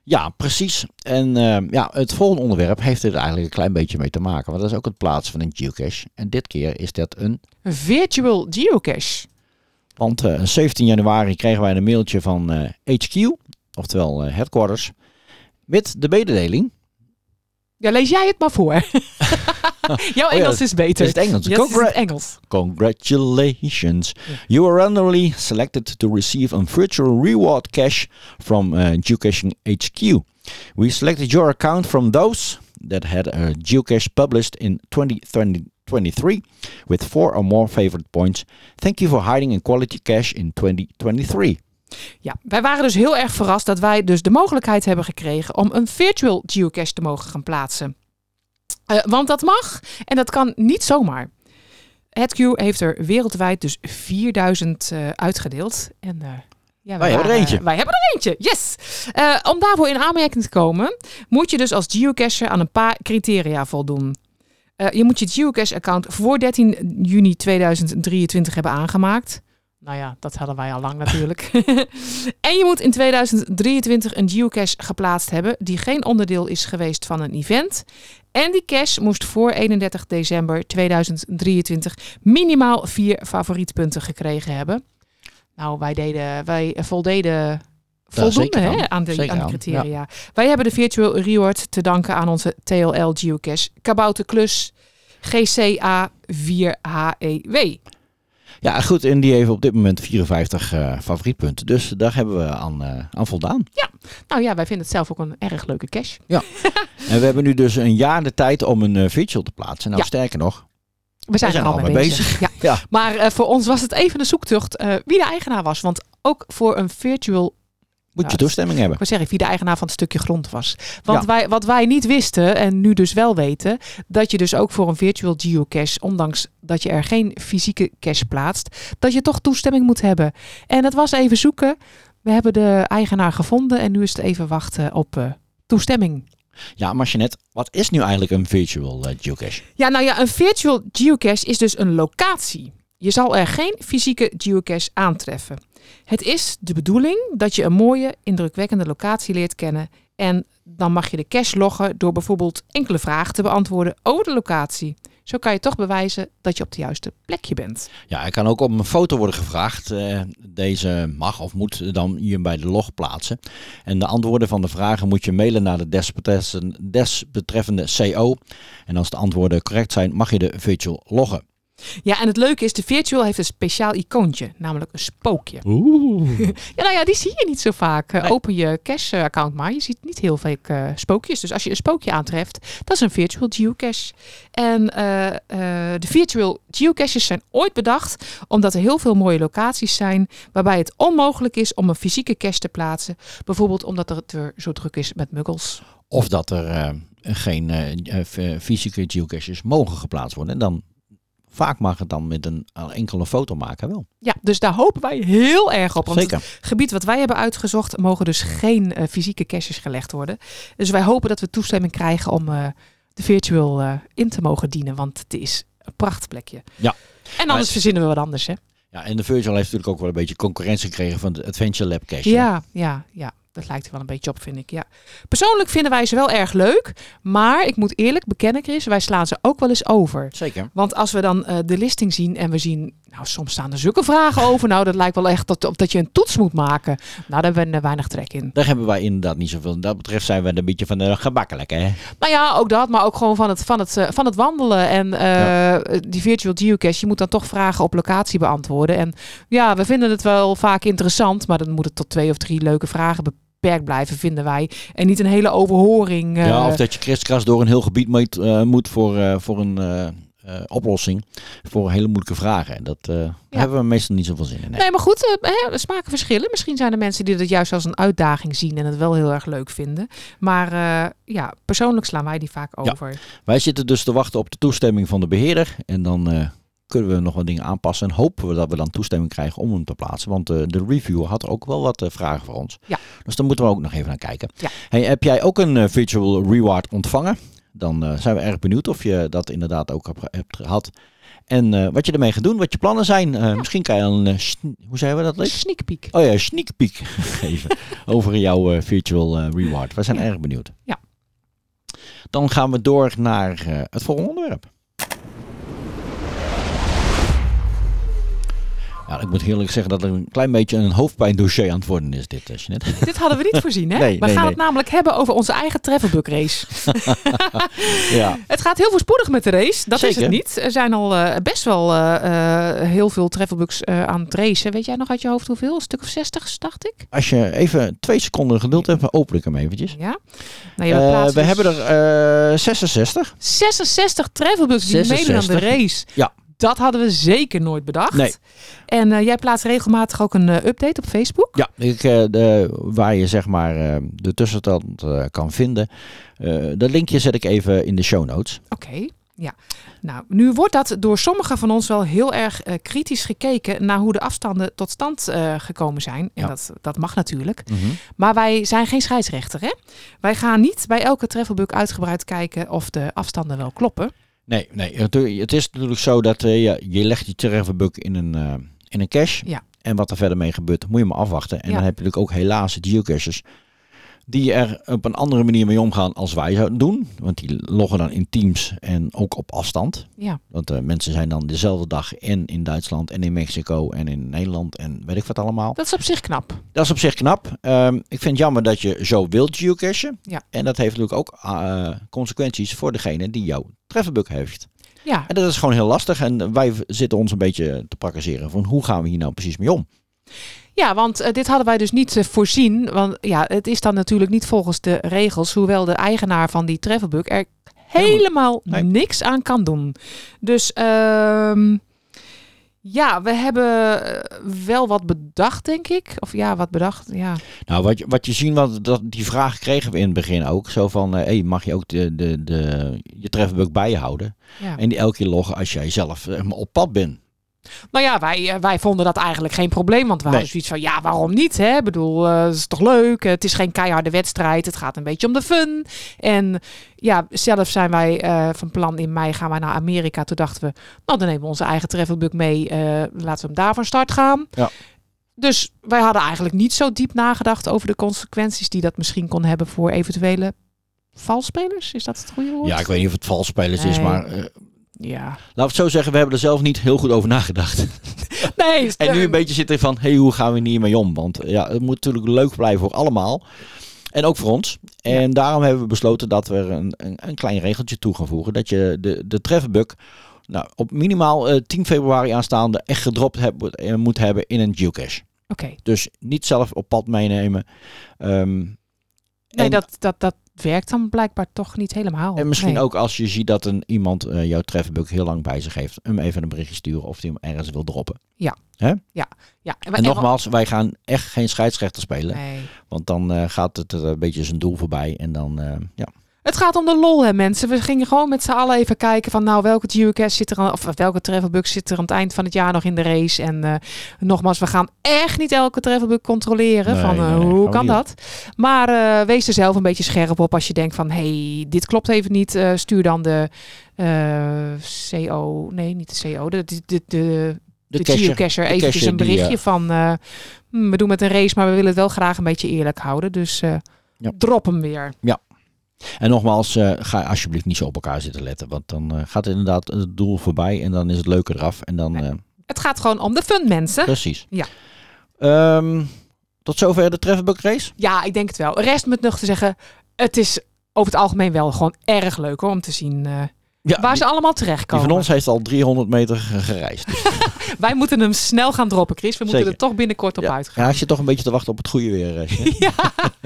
Ja, precies. En ehm, ja, het volgende onderwerp heeft er eigenlijk een klein beetje mee te maken. Want dat is ook het plaatsen van een geocache. En dit keer is dat een... Virtual geocache. Want eh 17 januari kregen wij een mailtje van eh, HQ, oftewel eh, headquarters, met de mededeling. Ja, lees jij het maar voor. Jouw Oh ja, Engels is beter. is het Engels. Is Congra- het Engels. Congratulations. You are randomly selected to receive a virtual reward cache from uh, Geocaching HQ. We selected your account from those that had a geocache published in 2023 with four or more favorite points. Thank you for hiding a quality cache in 2023. Ja, wij waren dus heel erg verrast dat wij dus de mogelijkheid hebben gekregen om een virtual geocache te mogen gaan plaatsen. Eh, want dat mag en dat kan niet zomaar. Het Q heeft er wereldwijd dus 4000 eh, uitgedeeld. En, eh, ja, Wij hebben er eentje. wij hebben er eentje, yes! Om daarvoor in aanmerking te komen, moet je dus als geocacher aan een paar criteria voldoen. Je moet je geocache-account voor 13 juni 2023 hebben aangemaakt. Nou ja, dat hadden wij al lang natuurlijk. en je moet in 2023 een geocache geplaatst hebben die geen onderdeel is geweest van een event. En die cache moest voor 31 december 2023 minimaal vier favorietpunten gekregen hebben. Nou, wij, deden, wij voldeden voldoende zeker hè, aan. de, Zeker aan de criteria. Wij hebben de virtual reward te danken aan onze TLL geocache Kabouter Klus GCA 4HEW. Ja, goed. En die heeft op dit moment 54 eh, favorietpunten. Dus daar hebben we aan, eh, aan voldaan. Nou ja, wij vinden het zelf ook een erg leuke cache. En we hebben nu dus een jaar de tijd om een eh, virtual te plaatsen. Nou, Ja. sterker nog, We zijn, zijn er al mee bezig. Ja. Ja. Maar voor ons was het even een zoektocht wie de eigenaar was. Want ook voor een virtual, moet Ja, je toestemming hebben. ik wil zeggen, wie de eigenaar van het stukje grond was. Want Ja. wij, wat wij niet wisten en nu dus wel weten, dat je dus ook voor een virtual geocache, ondanks dat je er geen fysieke cache plaatst, dat je toch toestemming moet hebben. En dat was even zoeken. We hebben de eigenaar gevonden en nu is het even wachten op eh, toestemming. Ja, maar Jeanette, wat is nu eigenlijk een virtual eh, geocache? Ja, nou ja, een virtual geocache is dus een locatie. Je zal er geen fysieke geocache aantreffen. Het is de bedoeling dat je een mooie, indrukwekkende locatie leert kennen. En dan mag je de cache loggen door bijvoorbeeld enkele vragen te beantwoorden over de locatie. Zo kan je toch bewijzen dat je op de juiste plekje bent. Ja, er kan ook op een foto worden gevraagd. eh, deze mag of moet dan hier bij de log plaatsen. En de antwoorden van de vragen moet je mailen naar de desbetreffende CO. En als de antwoorden correct zijn, mag je de virtual loggen. Ja, en het leuke is, de virtual heeft een speciaal icoontje, namelijk een spookje. Oeh. Ja, nou ja, die zie je niet zo vaak. Eh, Nee. Open je cache-account maar. Je ziet niet heel veel eh, spookjes. Dus als je een spookje aantreft, dat is een virtual geocache. En eh, eh, de virtual geocaches zijn ooit bedacht omdat er heel veel mooie locaties zijn waarbij het onmogelijk is om een fysieke cache te plaatsen. Bijvoorbeeld omdat het er zo druk is met muggels. Of dat er geen fysieke geocaches mogen geplaatst worden. En dan vaak mag het dan met een een enkele foto maken wel. Ja, dus daar hopen wij heel erg op. Want Zeker. het gebied wat wij hebben uitgezocht, mogen dus geen eh, fysieke caches gelegd worden. Dus wij hopen dat we toestemming krijgen om eh, de virtual eh, in te mogen dienen. Want het is een prachtplekje. Ja. En anders Maar- verzinnen we wat anders, hè? Ja, en de Virtual heeft natuurlijk ook wel een beetje concurrentie gekregen van de Adventure Lab cache. Ja, ja, ja. Dat lijkt er wel een beetje op, vind ik. Ja. Persoonlijk vinden wij ze wel erg leuk. Maar ik moet eerlijk bekennen, Chris, wij slaan ze ook wel eens over. Zeker. Want als we dan eh, de listing zien en we zien, nou soms staan er zulke vragen over. Nou, dat lijkt wel echt dat, op dat je een toets moet maken. Nou, daar hebben we weinig trek in. Daar hebben wij inderdaad niet zoveel. Dat betreft zijn we een beetje van de gemakkelijk, hè? Nou ja, ook dat, maar ook gewoon van het, van het, eh, van het wandelen. En eh, die virtual geocache, je moet dan toch vragen op locatie beantwoorden. En ja, we vinden het wel vaak interessant, maar dan moet het tot twee of drie leuke vragen beperkt blijven, vinden wij. En niet een hele overhoring. eh, ja, of dat je kriskras door een heel gebied moet, eh, moet voor, eh, voor een eh, eh, oplossing. Voor hele moeilijke vragen. En dat eh, hebben we meestal niet zoveel zin in. Nee. Nee, maar goed, eh, hè, smaken verschillen. Misschien zijn er mensen die het juist als een uitdaging zien en het wel heel erg leuk vinden. Maar eh, ja, persoonlijk slaan wij die vaak Ja. over. Wij zitten dus te wachten op de toestemming van de beheerder. En dan eh, kunnen we nog wat dingen aanpassen. En hopen we dat we dan toestemming krijgen om hem te plaatsen. Want eh, de reviewer had ook wel wat eh, vragen voor ons. Ja. Dus daar moeten we ook nog even naar kijken. Ja. Hey, heb jij ook een eh, virtual reward ontvangen? Dan zijn we erg benieuwd of je dat inderdaad ook hebt, gehad. En wat je ermee gaat doen, wat je plannen zijn. Misschien kan je een, hoe zeggen we dat? Leek? Sneak peek. Oh ja, sneak peek geven over jouw virtual reward. We zijn erg benieuwd. Ja. Dan gaan we door naar het volgende onderwerp. Ja, ik moet eerlijk zeggen dat er een klein beetje een hoofdpijndossier aan het worden is dit, eh, Jeanette. Dit hadden we niet voorzien, hè? Nee, we nee, gaan nee. het namelijk hebben over onze eigen travelbook race. ja. Het gaat heel voorspoedig met de race. Dat is het niet. Er zijn al eh, best wel eh, heel veel travelbooks aan het racen. Weet jij nog uit je hoofd hoeveel? Een stuk of 60, dacht ik. Als je even twee seconden geduld hebt, dan open ik hem eventjes. Ja. Nou, we dus hebben er eh 66. 66 travelbooks die meedoen aan de 66. race. Ja. Dat hadden we zeker nooit bedacht. Nee. En eh, jij plaatst regelmatig ook een eh, update op Facebook. Ja, ik, eh, de, waar je zeg maar de tussenstand kan vinden. Dat linkje zet ik even in de show notes. Oké, ja. Nou, nu wordt dat door sommigen van ons wel heel erg kritisch gekeken naar hoe de afstanden tot stand gekomen zijn. En Ja. dat, dat mag natuurlijk. Maar wij zijn geen scheidsrechter, hè? Wij gaan niet bij elke travelbook uitgebreid kijken of de afstanden wel kloppen. Nee, nee het, het is natuurlijk zo dat eh, je, je legt je travelbook in een, eh, in een cache. Ja. En wat er verder mee gebeurt, moet je maar afwachten. En Ja. dan heb je natuurlijk ook helaas geocaches die er op een andere manier mee omgaan als wij zouden doen. Want die loggen dan in teams en ook op afstand. Ja, Want eh, mensen zijn dan dezelfde dag en in Duitsland en in Mexico en in Nederland en weet ik wat allemaal. dat is op zich knap. Dat is op zich knap. Ehm, ik vind het jammer dat je zo wilt geocachen. Ja. En dat heeft natuurlijk ook eh, consequenties voor degene die jouw travelbook heeft. Ja, En dat is gewoon heel lastig. En wij zitten ons een beetje te prakaseren van hoe gaan we hier nou precies mee om? Ja want eh, dit hadden wij dus niet eh, voorzien. Want ja, het is dan natuurlijk niet volgens de regels, hoewel de eigenaar van die travelbook er helemaal Nee. niks aan kan doen. Dus ehm, ja, we hebben eh, wel wat bedacht, denk ik. Of ja, wat bedacht, ja. Nou, wat je, wat je ziet, want dat, die vraag kregen we in het begin ook. Zo van, eh, hey, mag je ook de, de, de, je travelbook bijhouden? ja. En die elke keer loggen als jij zelf op pad bent. Nou ja, wij, eh, wij vonden dat eigenlijk geen probleem. Want we Nee. hadden zoiets van, ja, waarom niet? Hè? Ik bedoel, eh, het is toch leuk? Het is geen keiharde wedstrijd. Het gaat een beetje om de fun. En ja, zelf zijn wij eh, van plan in mei gaan wij naar Amerika. Toen dachten we, nou dan nemen we onze eigen travelbook mee. eh, laten we hem daar van start gaan. Ja. Dus wij hadden eigenlijk niet zo diep nagedacht over de consequenties die dat misschien kon hebben voor eventuele valspelers. Is dat het goede woord? Ja, ik weet niet of het valspelers is, maar eh, Ja. laten we het zo zeggen, we hebben er zelf niet heel goed over nagedacht. Nee, En nu een beetje zitten van, hey, hoe gaan we hiermee om? Want eh, ja, het moet natuurlijk leuk blijven voor allemaal. En ook voor ons. En daarom hebben we besloten dat we er een, een, een klein regeltje toe gaan voegen. Dat je de, de nou, op minimaal eh, 10 februari aanstaande echt gedropt heb, eh, moet hebben in een geocache. Oké. Dus niet zelf op pad meenemen. Ehm, Nee, dat, dat, dat werkt dan blijkbaar toch niet helemaal. En misschien Nee. ook als je ziet dat een, iemand eh, jouw trefferboek heel lang bij zich heeft, hem even een berichtje sturen of hij hem ergens wil droppen. Ja, En en, nogmaals, wij gaan echt geen scheidsrechter spelen, Nee. want dan eh, gaat het een beetje zijn doel voorbij en dan, eh, ja. Het gaat om de lol, hè, mensen. We gingen gewoon met z'n allen even kijken van, nou, welke geocache zit er aan, of welke travelbug zit er aan het eind van het jaar nog in de race. En eh, nogmaals, we gaan echt niet elke travelbug controleren. Nee, van, eh, nee, hoe kan dat? Maar eh, wees er zelf een beetje scherp op als je denkt van, hey, dit klopt even niet. Stuur dan de CO, nee, niet de CO, de, de, de, de, de cacher- geocacher de eventjes cacher een die, berichtje van, eh, hm, we doen met een race, maar we willen het wel graag een beetje eerlijk houden. Dus Ja. drop hem weer. En nogmaals, eh, ga alsjeblieft niet zo op elkaar zitten letten, want dan eh, gaat inderdaad het doel voorbij en dan is het leuke eraf en dan, Nee. eh, Het gaat gewoon om de fun, mensen. precies. Ja. Ehm, tot zover de trefferbook race. Ja, ik denk het wel. Rest met nog te zeggen, het is over het algemeen wel gewoon erg leuk hoor, om te zien Ja, waar die, ze allemaal die terechtkomen. van ons heeft al 300 meter ge- gereisd. Dus, Wij moeten hem snel gaan droppen, Chris. We moeten Zeker. er toch binnenkort op ja, uitgaan. ja, ik zit toch een beetje te wachten op het goede weer. eh. Ja,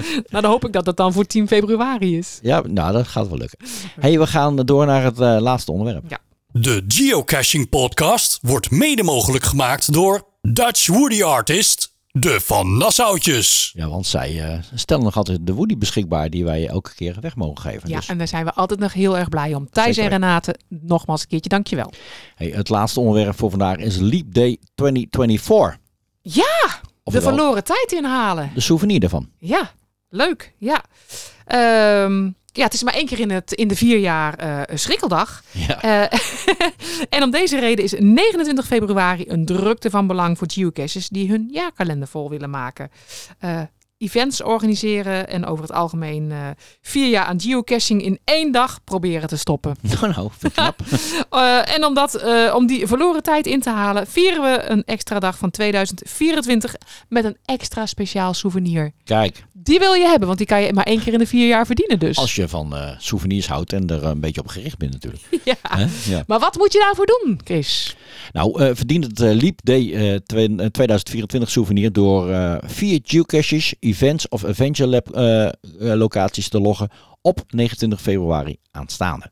nou dan hoop ik dat het dan voor 10 februari is. Ja, nou, dat gaat wel lukken. hey, we gaan door naar het eh, laatste onderwerp. De Geocaching Podcast wordt mede mogelijk gemaakt door Dutch Woody Artist, de Van Nassautjes. Ja, want zij eh, stellen nog altijd de woody beschikbaar die wij elke keer weg mogen geven. Ja, Dus, en daar zijn we altijd nog heel erg blij om. Thijs Zeker en Renate, nogmaals een keertje dankjewel. hey, het laatste onderwerp voor vandaag is Leap Day 2024. Ja, de verloren tijd inhalen. de souvenir ervan. Ja, leuk. Ja. Ehm, ja, het is maar één keer in, het, in de vier jaar eh, een schrikkeldag. Ja. Eh, en om deze reden is 29 februari een drukte van belang voor geocaches die hun jaarkalender vol willen maken. Events organiseren en over het algemeen eh, vier jaar aan geocaching in één dag proberen te stoppen. Nou, nou, ik knap. Eh, en om, dat, eh, om die verloren tijd in te halen, vieren we een extra dag van 2024 met een extra speciaal souvenir. Kijk, Die wil je hebben, want die kan je maar één keer in de vier jaar verdienen dus. als je van souvenirs houdt en er een beetje op gericht bent natuurlijk. Ja. Maar wat moet je daarvoor doen, Chris? Nou, verdient het Leap Day eh, twee- eh, 2024 souvenir door vier geocaches, events of Adventure Lab eh, eh, locaties te loggen op 29 februari aanstaande.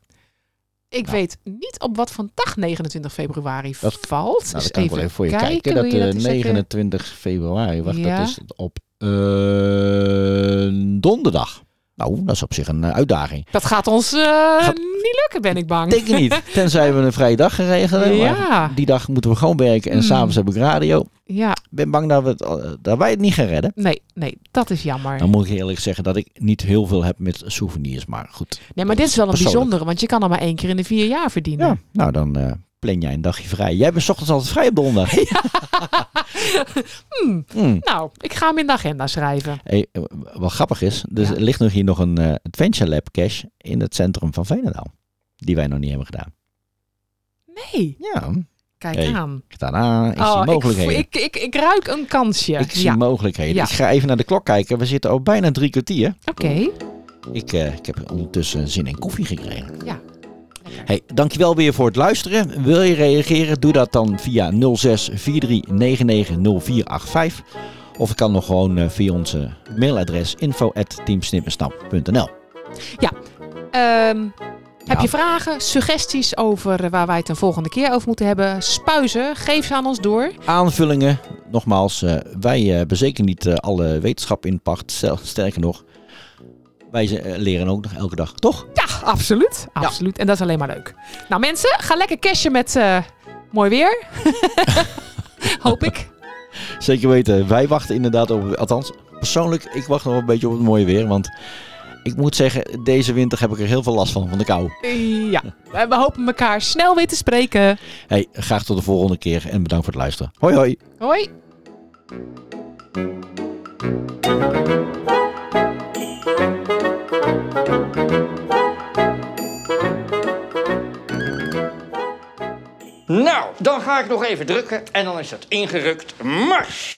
Ik Nou. weet niet op wat van dag 29 februari Dat- valt. Nou, Dus dat kan ik wel even voor je kijken. Dat, je eh, eens even- 29 februari, wacht, Ja. dat is op eh, donderdag. Nou, dat is op zich een eh, uitdaging. Dat gaat ons eh, Gaat- niet lukken, ben ik bang. Denk ik niet. Tenzij we een vrije dag gaan regelen. Ja. Maar die dag moeten we gewoon werken en Hmm. s'avonds heb ik radio. Ja, ben bang dat, we het, eh, dat wij het niet gaan redden. nee, nee, dat is jammer. Dan moet ik eerlijk zeggen dat ik niet heel veel heb met souvenirs. Maar goed. Nee, maar dit is wel een Persoonlijk. bijzondere, want je kan er maar één keer in de vier jaar verdienen. Ja, nou dan eh, plan jij een dagje vrij. Jij bent ochtends altijd vrij op donderdag. Hmm, Hmm. Nou, ik ga hem in de agenda schrijven. Hey, eh, wat grappig is, dus Ja. er ligt nog hier nog een Adventure Lab cache in het centrum van Veenendaal. Die wij nog niet hebben gedaan. Nee, Ja, kijk Hey. aan. ik Oh, zie ik, mogelijkheden. ik, ik, ik ruik een kansje. Ik zie ja, mogelijkheden. Ja. Ik ga even naar de klok kijken. We zitten al bijna drie kwartier. oké. Ik, eh, ik heb ondertussen zin in koffie gekregen. Ja. Hey, dankjewel weer voor het luisteren. Wil je reageren? Doe dat dan via 06 43 99 0485. Of het kan nog gewoon eh, via onze mailadres info Ehm, Heb Ja. je vragen, suggesties over waar wij het een volgende keer over moeten hebben? Spuizen, geef ze aan ons door. Aanvullingen. Nogmaals, eh, wij eh, hebben zeker niet eh, alle wetenschap in pacht. Sterker nog, wij leren ook nog elke dag. Toch? Ja, absoluut. Absoluut. En dat is alleen maar leuk. Nou mensen, ga lekker cashen met mooi weer. Hoop ik. Zeker weten. Wij wachten inderdaad op... Althans, persoonlijk, ik wacht nog een beetje op het mooie weer. Want ik moet zeggen, deze winter heb ik er heel veel last van, van de kou. Ja, we hopen elkaar snel weer te spreken. Hey, graag tot de volgende keer en bedankt voor het luisteren. Hoi hoi. Hoi. Nou, dan ga ik nog even drukken en dan is het ingerukt. Mars!